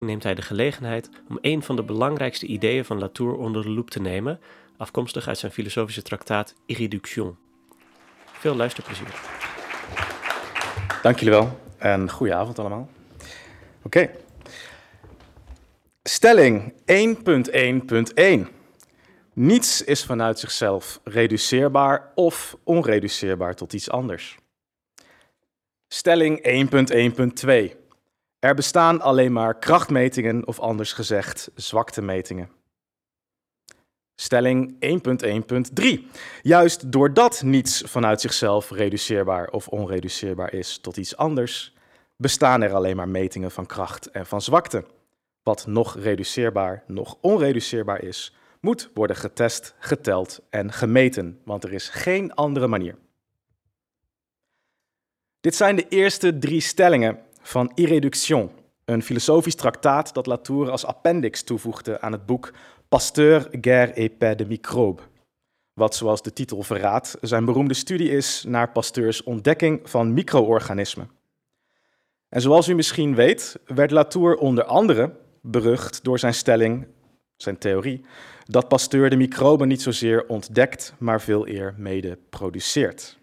neemt hij de gelegenheid om een van de belangrijkste ideeën van Latour onder de loep te nemen, afkomstig uit zijn filosofische traktaat Irréduction. Veel luisterplezier. Dank jullie wel en goeie avond allemaal. Oké. Stelling 1.1.1. Niets is vanuit zichzelf reduceerbaar of onreduceerbaar tot iets anders. Stelling 1.1.2. Er bestaan alleen maar krachtmetingen of anders gezegd zwaktemetingen. Stelling 1.1.3. Juist doordat niets vanuit zichzelf reduceerbaar of onreduceerbaar is tot iets anders, bestaan er alleen maar metingen van kracht en van zwakte. Wat nog reduceerbaar, nog onreduceerbaar is, moet worden getest, geteld en gemeten, want er is geen andere manier. Dit zijn de eerste drie stellingen van Irréduction, een filosofisch traktaat dat Latour als appendix toevoegde aan het boek Pasteur, Guerre et Paix de Microbe. Wat, zoals de titel verraadt, zijn beroemde studie is naar Pasteurs ontdekking van micro-organismen. En zoals u misschien weet, werd Latour onder andere berucht door zijn stelling, zijn theorie, dat Pasteur de microben niet zozeer ontdekt, maar veel eer mede produceert.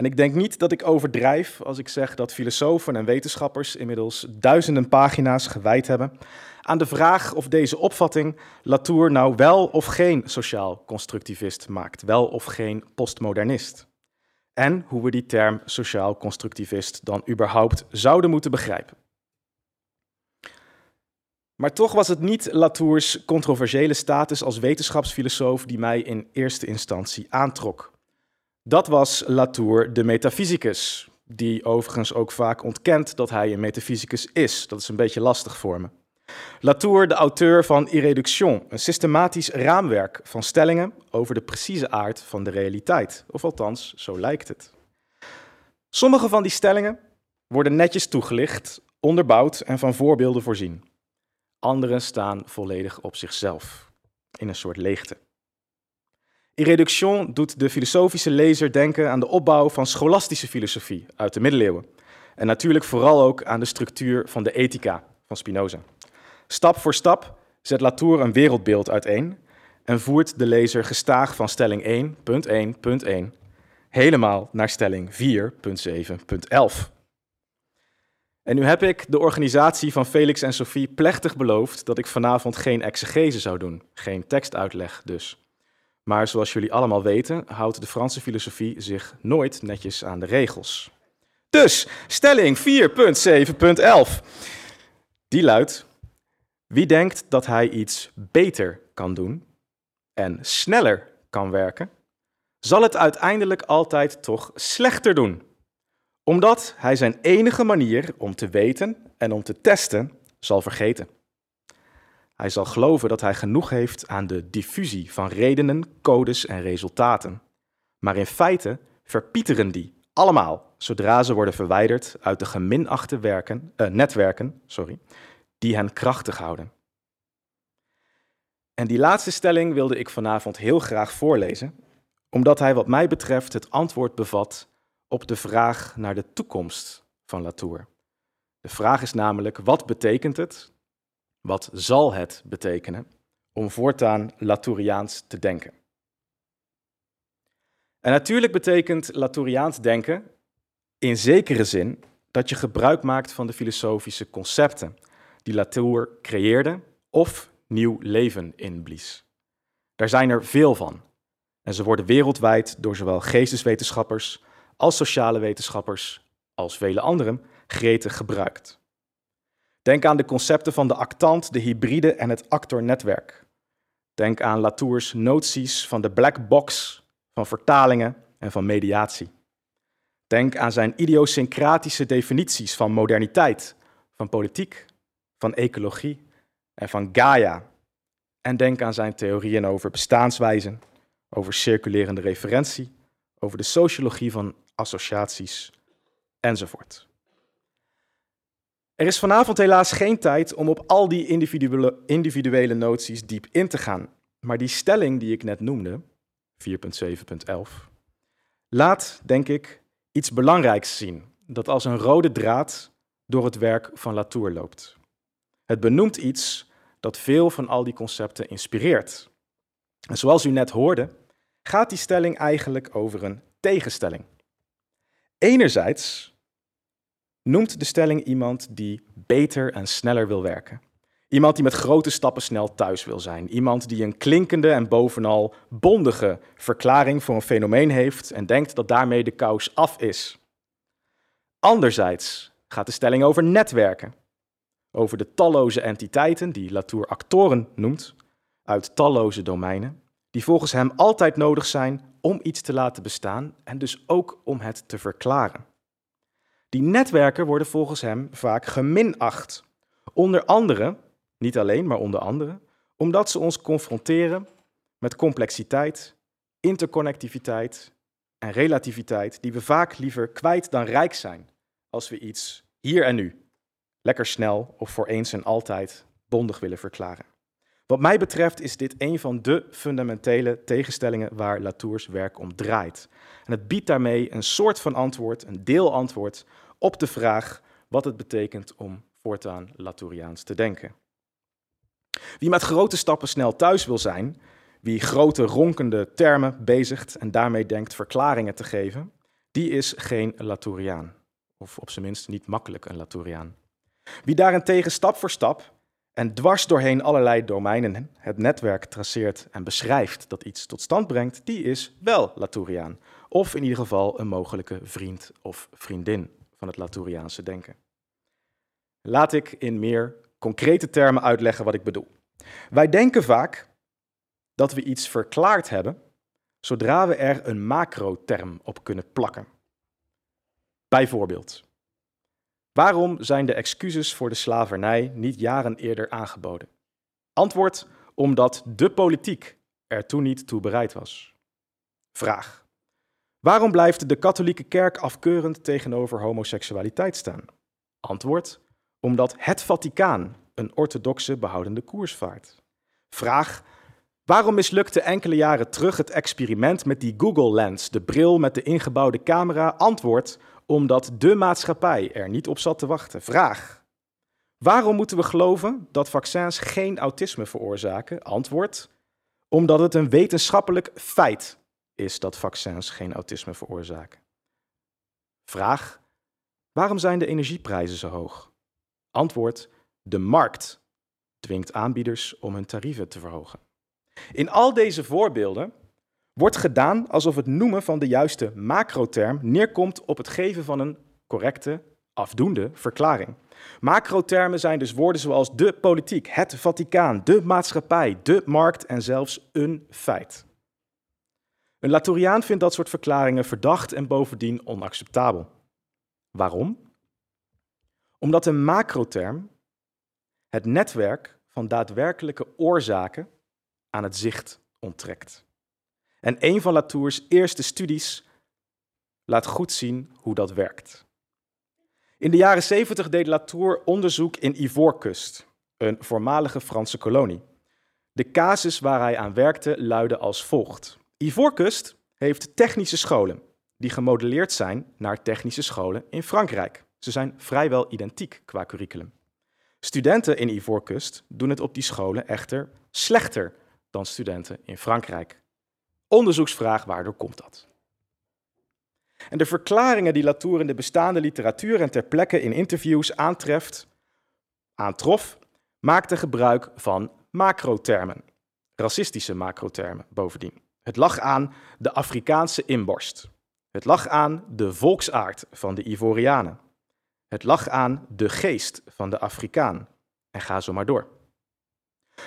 En ik denk niet dat ik overdrijf als ik zeg dat filosofen en wetenschappers inmiddels duizenden pagina's gewijd hebben aan de vraag of deze opvatting Latour nou wel of geen sociaal constructivist maakt, wel of geen postmodernist. En hoe we die term sociaal constructivist dan überhaupt zouden moeten begrijpen. Maar toch was het niet Latours controversiële status als wetenschapsfilosoof die mij in eerste instantie aantrok. Dat was Latour de metafysicus, die overigens ook vaak ontkent dat hij een metafysicus is. Dat is een beetje lastig voor me. Latour, de auteur van Irréduction, een systematisch raamwerk van stellingen over de precieze aard van de realiteit. Of althans, zo lijkt het. Sommige van die stellingen worden netjes toegelicht, onderbouwd en van voorbeelden voorzien. Andere staan volledig op zichzelf, in een soort leegte. Irréduction doet de filosofische lezer denken aan de opbouw van scholastische filosofie uit de middeleeuwen. En natuurlijk vooral ook aan de structuur van de ethica van Spinoza. Stap voor stap zet Latour een wereldbeeld uiteen en voert de lezer gestaag van stelling 1.1.1 helemaal naar stelling 4.7.11. En nu heb ik de organisatie van Felix en Sophie plechtig beloofd dat ik vanavond geen exegese zou doen, geen tekstuitleg dus. Maar zoals jullie allemaal weten, houdt de Franse filosofie zich nooit netjes aan de regels. Dus, stelling 4.7.11. Die luidt: Wie denkt dat hij iets beter kan doen en sneller kan werken, zal het uiteindelijk altijd toch slechter doen. Omdat hij zijn enige manier om te weten en om te testen zal vergeten. Hij zal geloven dat hij genoeg heeft aan de diffusie van redenen, codes en resultaten. Maar in feite verpieteren die allemaal zodra ze worden verwijderd uit de geminachte werken, uh, netwerken sorry, die hen krachtig houden. En die laatste stelling wilde ik vanavond heel graag voorlezen, omdat hij wat mij betreft het antwoord bevat op de vraag naar de toekomst van Latour. De vraag is namelijk, wat betekent het wat zal het betekenen om voortaan Latouriaans te denken? En natuurlijk betekent Latouriaans denken in zekere zin dat je gebruik maakt van de filosofische concepten die Latour creëerde of nieuw leven inblies. Daar zijn er veel van. En ze worden wereldwijd door zowel geesteswetenschappers als sociale wetenschappers als vele anderen gretig gebruikt. Denk aan de concepten van de actant, de hybride en het actornetwerk. Denk aan Latours noties van de black box, van vertalingen en van mediatie. Denk aan zijn idiosyncratische definities van moderniteit, van politiek, van ecologie en van Gaia. En denk aan zijn theorieën over bestaanswijzen, over circulerende referentie, over de sociologie van associaties enzovoort. Er is vanavond helaas geen tijd om op al die individuele, individuele noties diep in te gaan. Maar die stelling die ik net noemde, 4.7.11, laat, denk ik, iets belangrijks zien. Dat als een rode draad door het werk van Latour loopt. Het benoemt iets dat veel van al die concepten inspireert. En zoals u net hoorde, gaat die stelling eigenlijk over een tegenstelling. Enerzijds noemt de stelling iemand die beter en sneller wil werken. Iemand die met grote stappen snel thuis wil zijn. Iemand die een klinkende en bovenal bondige verklaring voor een fenomeen heeft en denkt dat daarmee de kous af is. Anderzijds gaat de stelling over netwerken. Over de talloze entiteiten, die Latour actoren noemt, uit talloze domeinen, die volgens hem altijd nodig zijn om iets te laten bestaan en dus ook om het te verklaren. Die netwerken worden volgens hem vaak geminacht. Onder andere, niet alleen, maar onder andere, omdat ze ons confronteren met complexiteit, interconnectiviteit en relativiteit die we vaak liever kwijt dan rijk zijn als we iets hier en nu lekker snel of voor eens en altijd bondig willen verklaren. Wat mij betreft is dit een van de fundamentele tegenstellingen waar Latours werk om draait. En het biedt daarmee een soort van antwoord, een deelantwoord op de vraag wat het betekent om voortaan Latouriaans te denken. Wie met grote stappen snel thuis wil zijn, wie grote ronkende termen bezigt en daarmee denkt verklaringen te geven, die is geen Latouriaan. Of op zijn minst niet makkelijk een Latouriaan. Wie daarentegen stap voor stap en dwars doorheen allerlei domeinen het netwerk traceert en beschrijft dat iets tot stand brengt, die is wel Latouriaan. Of in ieder geval een mogelijke vriend of vriendin van het Latouriaanse denken. Laat ik in meer concrete termen uitleggen wat ik bedoel. Wij denken vaak dat we iets verklaard hebben zodra we er een macroterm op kunnen plakken. Bijvoorbeeld, waarom zijn de excuses voor de slavernij niet jaren eerder aangeboden? Antwoord, omdat de politiek er toen niet toe bereid was. Vraag, waarom blijft de katholieke kerk afkeurend tegenover homoseksualiteit staan? Antwoord, omdat het Vaticaan een orthodoxe behoudende koers vaart. Vraag, Waarom mislukte enkele jaren terug het experiment met die Google Lens, de bril met de ingebouwde camera? Antwoord: omdat de maatschappij er niet op zat te wachten. Vraag. Waarom moeten we geloven dat vaccins geen autisme veroorzaken? Antwoord. Omdat het een wetenschappelijk feit is dat vaccins geen autisme veroorzaken. Vraag. Waarom zijn de energieprijzen zo hoog? Antwoord. De markt dwingt aanbieders om hun tarieven te verhogen. In al deze voorbeelden wordt gedaan alsof het noemen van de juiste macroterm neerkomt op het geven van een correcte, afdoende verklaring. Macrotermen zijn dus woorden zoals de politiek, het Vaticaan, de maatschappij, de markt en zelfs een feit. Een Latouriaan vindt dat soort verklaringen verdacht en bovendien onacceptabel. Waarom? Omdat een macroterm het netwerk van daadwerkelijke oorzaken aan het zicht onttrekt. En een van Latours eerste studies laat goed zien hoe dat werkt. In de jaren 70 deed Latour onderzoek in Ivoorkust, een voormalige Franse kolonie. De casus waar hij aan werkte luidde als volgt. Ivoorkust heeft technische scholen die gemodelleerd zijn naar technische scholen in Frankrijk. Ze zijn vrijwel identiek qua curriculum. Studenten in Ivoorkust doen het op die scholen echter slechter dan studenten in Frankrijk. Onderzoeksvraag, waardoor komt dat? En de verklaringen die Latour in de bestaande literatuur en ter plekke in interviews aantreft, aantrof, maakte gebruik van macrotermen, racistische macrotermen bovendien. Het lag aan de Afrikaanse inborst. Het lag aan de volksaard van de Ivorianen. Het lag aan de geest van de Afrikaan. En ga zo maar door.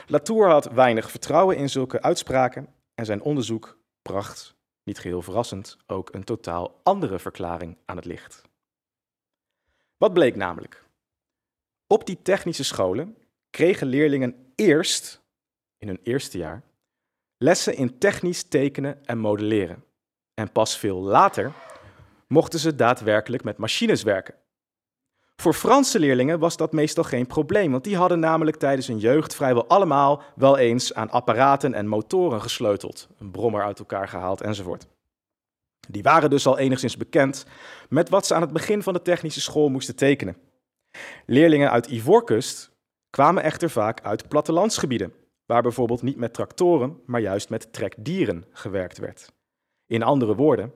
Latour had weinig vertrouwen in zulke uitspraken en zijn onderzoek bracht, niet geheel verrassend, ook een totaal andere verklaring aan het licht. Wat bleek namelijk? Op die technische scholen kregen leerlingen eerst, in hun eerste jaar, lessen in technisch tekenen en modelleren. En pas veel later mochten ze daadwerkelijk met machines werken. Voor Franse leerlingen was dat meestal geen probleem, want die hadden namelijk tijdens hun jeugd vrijwel allemaal wel eens aan apparaten en motoren gesleuteld, een brommer uit elkaar gehaald enzovoort. Die waren dus al enigszins bekend met wat ze aan het begin van de technische school moesten tekenen. Leerlingen uit Ivoorkust kwamen echter vaak uit plattelandsgebieden, waar bijvoorbeeld niet met tractoren, maar juist met trekdieren gewerkt werd. In andere woorden,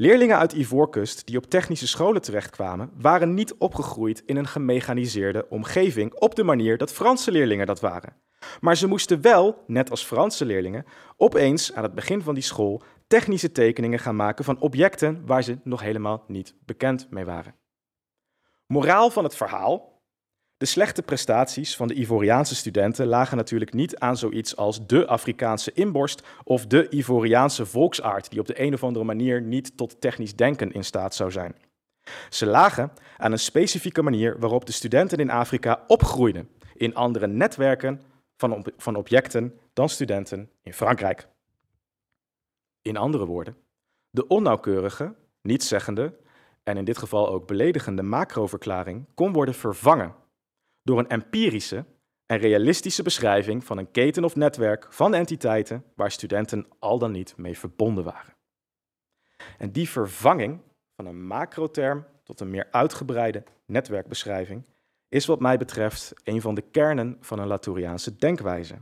leerlingen uit Ivoorkust die op technische scholen terechtkwamen, waren niet opgegroeid in een gemechaniseerde omgeving op de manier dat Franse leerlingen dat waren. Maar ze moesten wel, net als Franse leerlingen, opeens aan het begin van die school technische tekeningen gaan maken van objecten waar ze nog helemaal niet bekend mee waren. Moraal van het verhaal. De slechte prestaties van de Ivoriaanse studenten lagen natuurlijk niet aan zoiets als de Afrikaanse inborst of de Ivoriaanse volksaard, die op de een of andere manier niet tot technisch denken in staat zou zijn. Ze lagen aan een specifieke manier waarop de studenten in Afrika opgroeiden in andere netwerken van, van objecten dan studenten in Frankrijk. In andere woorden, de onnauwkeurige, nietszeggende en in dit geval ook beledigende macroverklaring kon worden vervangen door een empirische en realistische beschrijving van een keten of netwerk van entiteiten waar studenten al dan niet mee verbonden waren. En die vervanging van een macroterm tot een meer uitgebreide netwerkbeschrijving is wat mij betreft een van de kernen van een Latouriaanse denkwijze.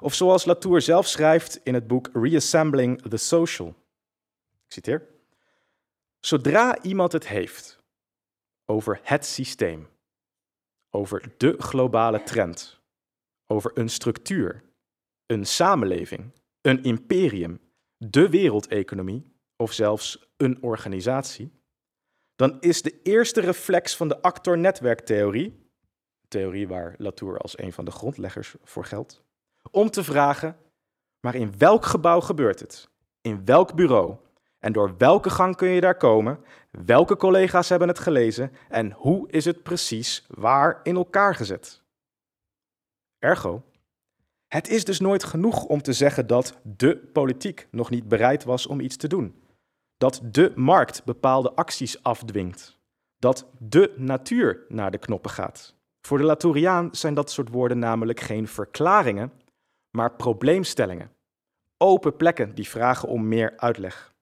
Of zoals Latour zelf schrijft in het boek Reassembling the Social. Ik citeer. Zodra iemand het heeft over het systeem, over de globale trend, over een structuur, een samenleving, een imperium, de wereldeconomie of zelfs een organisatie, dan is de eerste reflex van de actor-netwerktheorie, theorie waar Latour als een van de grondleggers voor geldt, om te vragen, maar in welk gebouw gebeurt het? In welk bureau? En door welke gang kun je daar komen? Welke collega's hebben het gelezen? En hoe is het precies waar in elkaar gezet? Ergo, het is dus nooit genoeg om te zeggen dat de politiek nog niet bereid was om iets te doen. Dat de markt bepaalde acties afdwingt. Dat de natuur naar de knoppen gaat. Voor de Latouriaan zijn dat soort woorden namelijk geen verklaringen, maar probleemstellingen. Open plekken die vragen om meer uitleg.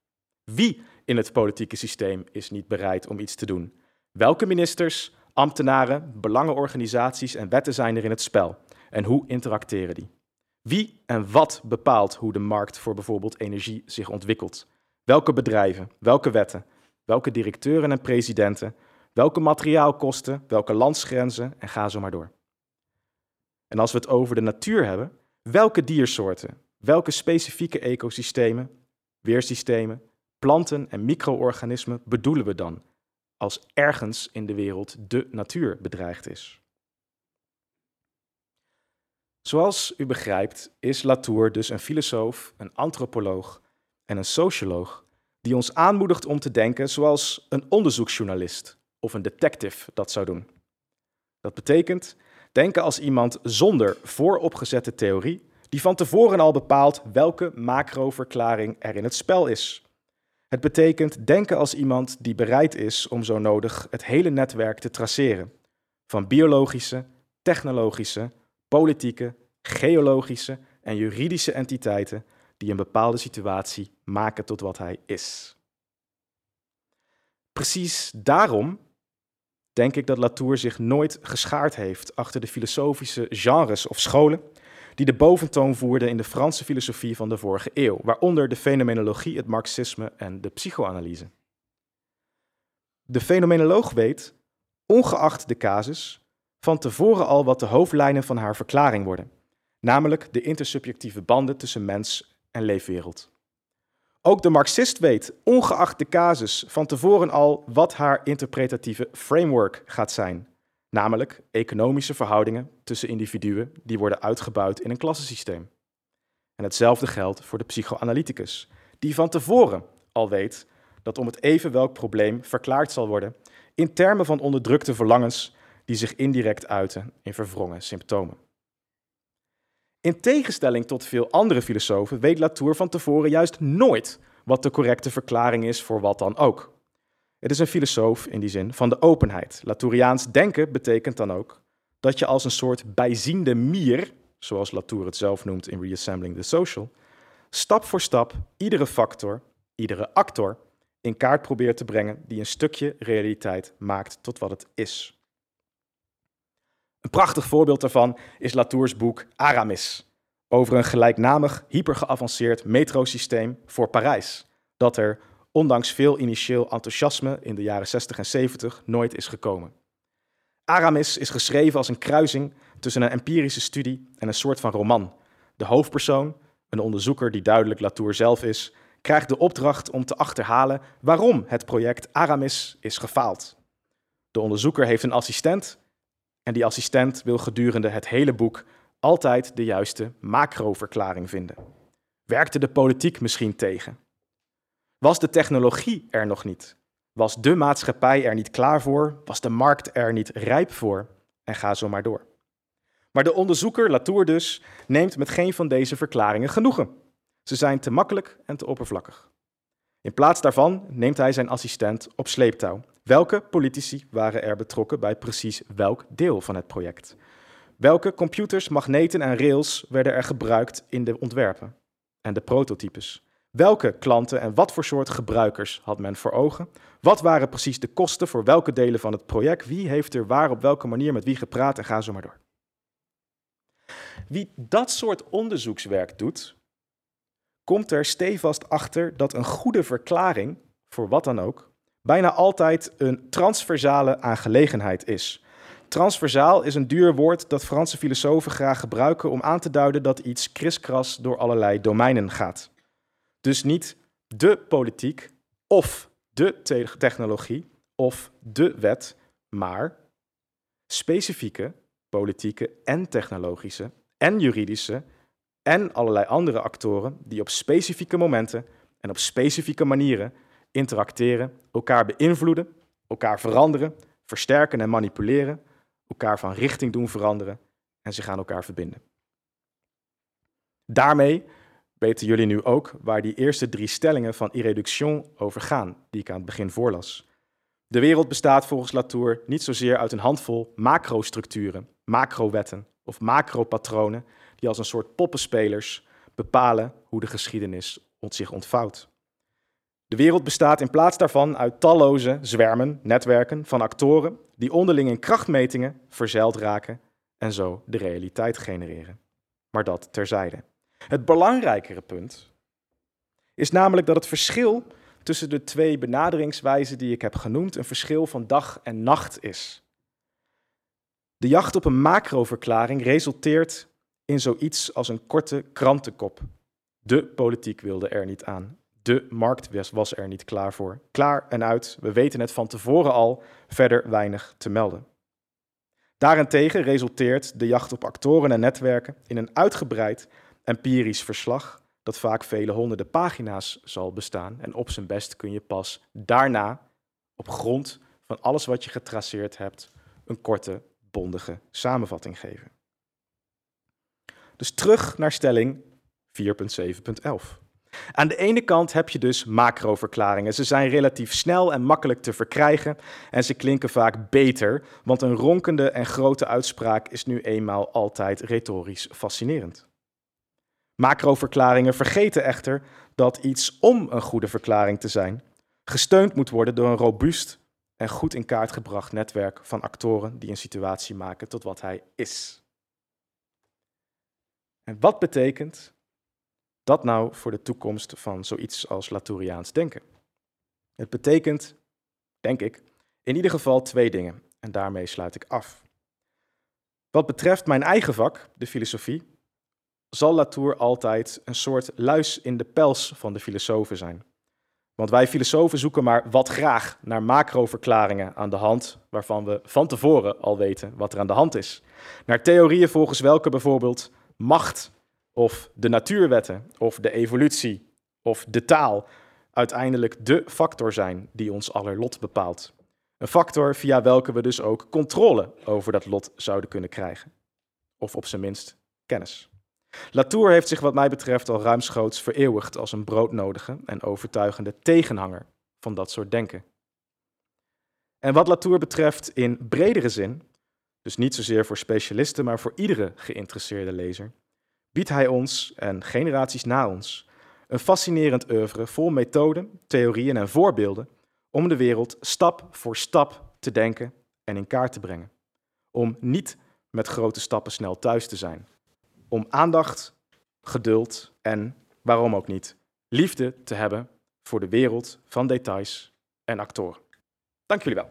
Wie in het politieke systeem is niet bereid om iets te doen? Welke ministers, ambtenaren, belangenorganisaties en wetten zijn er in het spel? En hoe interacteren die? Wie en wat bepaalt hoe de markt voor bijvoorbeeld energie zich ontwikkelt? Welke bedrijven, welke wetten, welke directeuren en presidenten, welke materiaalkosten, welke landsgrenzen en ga zo maar door. En als we het over de natuur hebben, welke diersoorten, welke specifieke ecosystemen, weersystemen, planten en micro-organismen bedoelen we dan als ergens in de wereld de natuur bedreigd is? Zoals u begrijpt is Latour dus een filosoof, een antropoloog en een socioloog die ons aanmoedigt om te denken zoals een onderzoeksjournalist of een detective dat zou doen. Dat betekent denken als iemand zonder vooropgezette theorie, die van tevoren al bepaalt welke macro-verklaring er in het spel is. Het betekent denken als iemand die bereid is om zo nodig het hele netwerk te traceren. Van biologische, technologische, politieke, geologische en juridische entiteiten die een bepaalde situatie maken tot wat hij is. Precies daarom denk ik dat Latour zich nooit geschaard heeft achter de filosofische genres of scholen die de boventoon voerden in de Franse filosofie van de vorige eeuw, waaronder de fenomenologie, het marxisme en de psychoanalyse. De fenomenoloog weet, ongeacht de casus, van tevoren al wat de hoofdlijnen van haar verklaring worden, namelijk de intersubjectieve banden tussen mens en leefwereld. Ook de Marxist weet, ongeacht de casus, van tevoren al wat haar interpretatieve framework gaat zijn, namelijk economische verhoudingen tussen individuen die worden uitgebuit in een klassensysteem. En hetzelfde geldt voor de psychoanalyticus, die van tevoren al weet dat om het even welk probleem verklaard zal worden in termen van onderdrukte verlangens die zich indirect uiten in verwrongen symptomen. In tegenstelling tot veel andere filosofen weet Latour van tevoren juist nooit wat de correcte verklaring is voor wat dan ook. Het is een filosoof in die zin van de openheid. Latouriaans denken betekent dan ook dat je als een soort bijziende mier, zoals Latour het zelf noemt in Reassembling the Social, stap voor stap iedere factor, iedere actor in kaart probeert te brengen die een stukje realiteit maakt tot wat het is. Een prachtig voorbeeld daarvan is Latours boek Aramis, over een gelijknamig hypergeavanceerd metrosysteem voor Parijs, dat er, ondanks veel initieel enthousiasme in de jaren 60 en 70, nooit is gekomen. Aramis is geschreven als een kruising tussen een empirische studie en een soort van roman. De hoofdpersoon, een onderzoeker die duidelijk Latour zelf is, krijgt de opdracht om te achterhalen waarom het project Aramis is gefaald. De onderzoeker heeft een assistent en die assistent wil gedurende het hele boek altijd de juiste macroverklaring vinden. Werkte de politiek misschien tegen? Was de technologie er nog niet? Was de maatschappij er niet klaar voor? Was de markt er niet rijp voor? En ga zo maar door. Maar de onderzoeker, Latour dus, neemt met geen van deze verklaringen genoegen. Ze zijn te makkelijk en te oppervlakkig. In plaats daarvan neemt hij zijn assistent op sleeptouw. Welke politici waren er betrokken bij precies welk deel van het project? Welke computers, magneten en rails werden er gebruikt in de ontwerpen en de prototypes? Welke klanten en wat voor soort gebruikers had men voor ogen? Wat waren precies de kosten voor welke delen van het project? Wie heeft er waar op welke manier met wie gepraat en ga zo maar door. Wie dat soort onderzoekswerk doet, komt er stevast achter dat een goede verklaring, voor wat dan ook, bijna altijd een transversale aangelegenheid is. Transversaal is een duur woord dat Franse filosofen graag gebruiken om aan te duiden dat iets kriskras door allerlei domeinen gaat. Dus niet de politiek of de technologie of de wet, maar specifieke politieke en technologische en juridische en allerlei andere actoren die op specifieke momenten en op specifieke manieren interacteren, elkaar beïnvloeden, elkaar veranderen, versterken en manipuleren, elkaar van richting doen veranderen en zich aan elkaar verbinden. Daarmee weten jullie nu ook waar die eerste drie stellingen van irreduction over gaan, die ik aan het begin voorlas. De wereld bestaat volgens Latour niet zozeer uit een handvol macrostructuren, macrowetten of macropatronen die als een soort poppenspelers bepalen hoe de geschiedenis zich ontvouwt. De wereld bestaat in plaats daarvan uit talloze zwermen, netwerken van actoren die onderling in krachtmetingen verzeild raken en zo de realiteit genereren. Maar dat terzijde. Het belangrijkere punt is namelijk dat het verschil tussen de twee benaderingswijzen die ik heb genoemd een verschil van dag en nacht is. De jacht op een macroverklaring resulteert in zoiets als een korte krantenkop. De politiek wilde er niet aan. De markt was er niet klaar voor. Klaar en uit, we weten het van tevoren al, verder weinig te melden. Daarentegen resulteert de jacht op actoren en netwerken in een uitgebreid empirisch verslag dat vaak vele honderden pagina's zal bestaan. En op zijn best kun je pas daarna, op grond van alles wat je getraceerd hebt, een korte, bondige samenvatting geven. Dus terug naar stelling 4.7.11. Aan de ene kant heb je dus macroverklaringen. Ze zijn relatief snel en makkelijk te verkrijgen en ze klinken vaak beter, want een ronkende en grote uitspraak is nu eenmaal altijd retorisch fascinerend. Macroverklaringen vergeten echter dat iets om een goede verklaring te zijn gesteund moet worden door een robuust en goed in kaart gebracht netwerk van actoren die een situatie maken tot wat hij is. En wat betekent dat nou voor de toekomst van zoiets als Latouriaans denken? Het betekent, denk ik, in ieder geval twee dingen en daarmee sluit ik af. Wat betreft mijn eigen vak, de filosofie, zal Latour altijd een soort luis in de pels van de filosofen zijn. Want wij filosofen zoeken maar wat graag naar macroverklaringen aan de hand, waarvan we van tevoren al weten wat er aan de hand is. Naar theorieën volgens welke bijvoorbeeld macht of de natuurwetten of de evolutie of de taal uiteindelijk de factor zijn die ons aller lot bepaalt. Een factor via welke we dus ook controle over dat lot zouden kunnen krijgen. Of op zijn minst kennis. Latour heeft zich wat mij betreft al ruimschoots vereeuwigd als een broodnodige en overtuigende tegenhanger van dat soort denken. En wat Latour betreft in bredere zin, dus niet zozeer voor specialisten, maar voor iedere geïnteresseerde lezer, biedt hij ons en generaties na ons een fascinerend oeuvre vol methoden, theorieën en voorbeelden om de wereld stap voor stap te denken en in kaart te brengen. Om niet met grote stappen snel thuis te zijn. Om aandacht, geduld en, waarom ook niet, liefde te hebben voor de wereld van details en actoren. Dank jullie wel.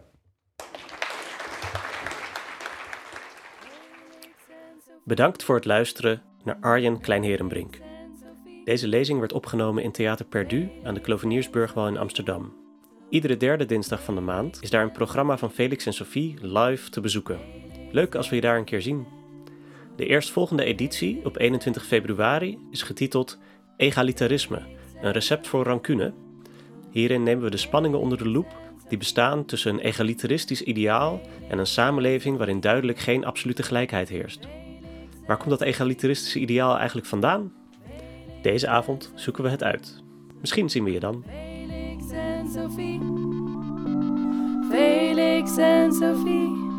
Bedankt voor het luisteren naar Arjen Kleinherenbrink. Deze lezing werd opgenomen in Theater Perdu aan de Kloveniersburgwal in Amsterdam. Iedere derde dinsdag van de maand is daar een programma van Felix en Sophie live te bezoeken. Leuk als we je daar een keer zien. De eerstvolgende editie op 21 februari is getiteld Egalitarisme, een recept voor rancune. Hierin nemen we de spanningen onder de loep die bestaan tussen een egalitaristisch ideaal en een samenleving waarin duidelijk geen absolute gelijkheid heerst. Waar komt dat egalitaristische ideaal eigenlijk vandaan? Deze avond zoeken we het uit. Misschien zien we je dan. Felix en Sophie. Felix en Sophie.